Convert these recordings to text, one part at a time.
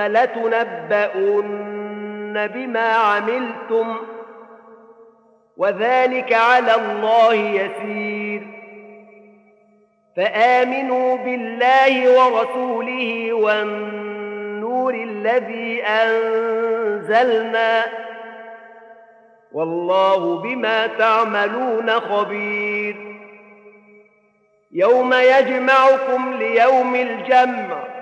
لتنبؤن بما عملتم وذلك على الله يسير. فآمنوا بالله ورسوله والنور الذي أنزلنا والله بما تعملون خبير. يوم يجمعكم ليوم الجمع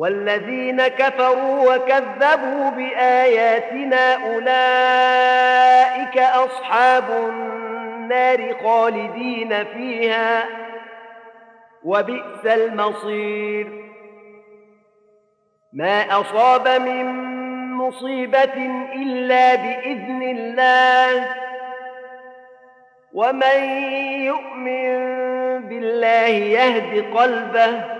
والذين كفروا وكذبوا بآياتنا أولئك أصحاب النار خالدين فيها وبئس المصير. ما أصاب من مصيبة إلا بإذن الله ومن يؤمن بالله يهد قلبه.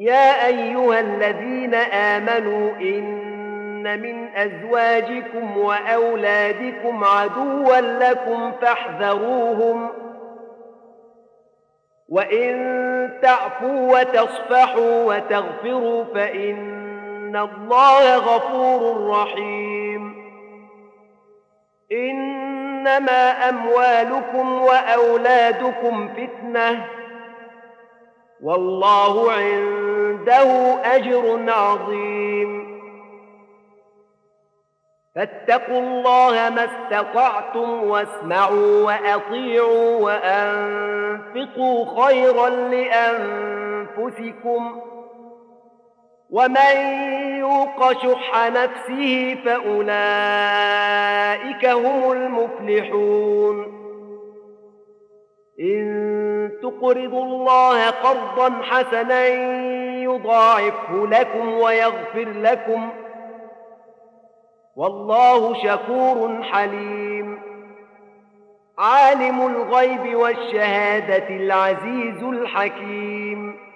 يا أيها الذين آمنوا إن من أزواجكم وأولادكم عدوا لكم فاحذروهم وإن تعفوا وتصفحوا وتغفروا فإن الله غفور رحيم. إنما أموالكم وأولادكم فتنة. والله عنده أجر عظيم. فاتقوا الله ما استطعتم واسمعوا وأطيعوا وأنفقوا خيرا لأنفسكم. ومن يوق شح نفسه فأولئك هم المفلحون. إن تقرضوا الله قرضا حسنا يضاعفه لكم ويغفر لكم والله شكور حليم. عالم الغيب والشهادة العزيز الحكيم.